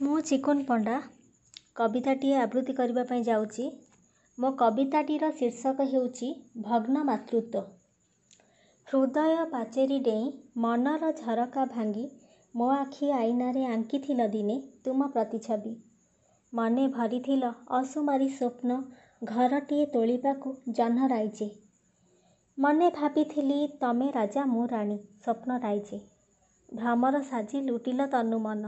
ମୁଁ ଚିକୁନ ପଣ୍ଡା। କବିତାଟିଏ ଆବୃତ୍ତି କରିବା ପାଇଁ ଯାଉଛି। ମୋ କବିତାଟିର ଶୀର୍ଷକ ହେଉଛି ଭଗ୍ନ ମାତୃତ୍ୱ। ହୃଦୟ ପାଚେରୀ ଡେଇଁ ମନର ଝରକା ଭାଙ୍ଗି ମୋ ଆଖି ଆଇନାରେ ଆଙ୍କିଥିଲ ଦିନେ ତୁମ ପ୍ରତିଛବି। ମନେ ଭରିଥିଲ ଅସୁମାରୀ ସ୍ୱପ୍ନ ଘରଟିଏ ତୋଳିବାକୁ ଜହ୍ନ ରାଇଜେ ମନେ ଭାବିଥିଲି ତମେ ରାଜା ମୁଁ ରାଣୀ ସ୍ୱପ୍ନ ରାଇଜେ ଭ୍ରମର ସାଜି ଲୁଟିଲ ତନୁ ମନ।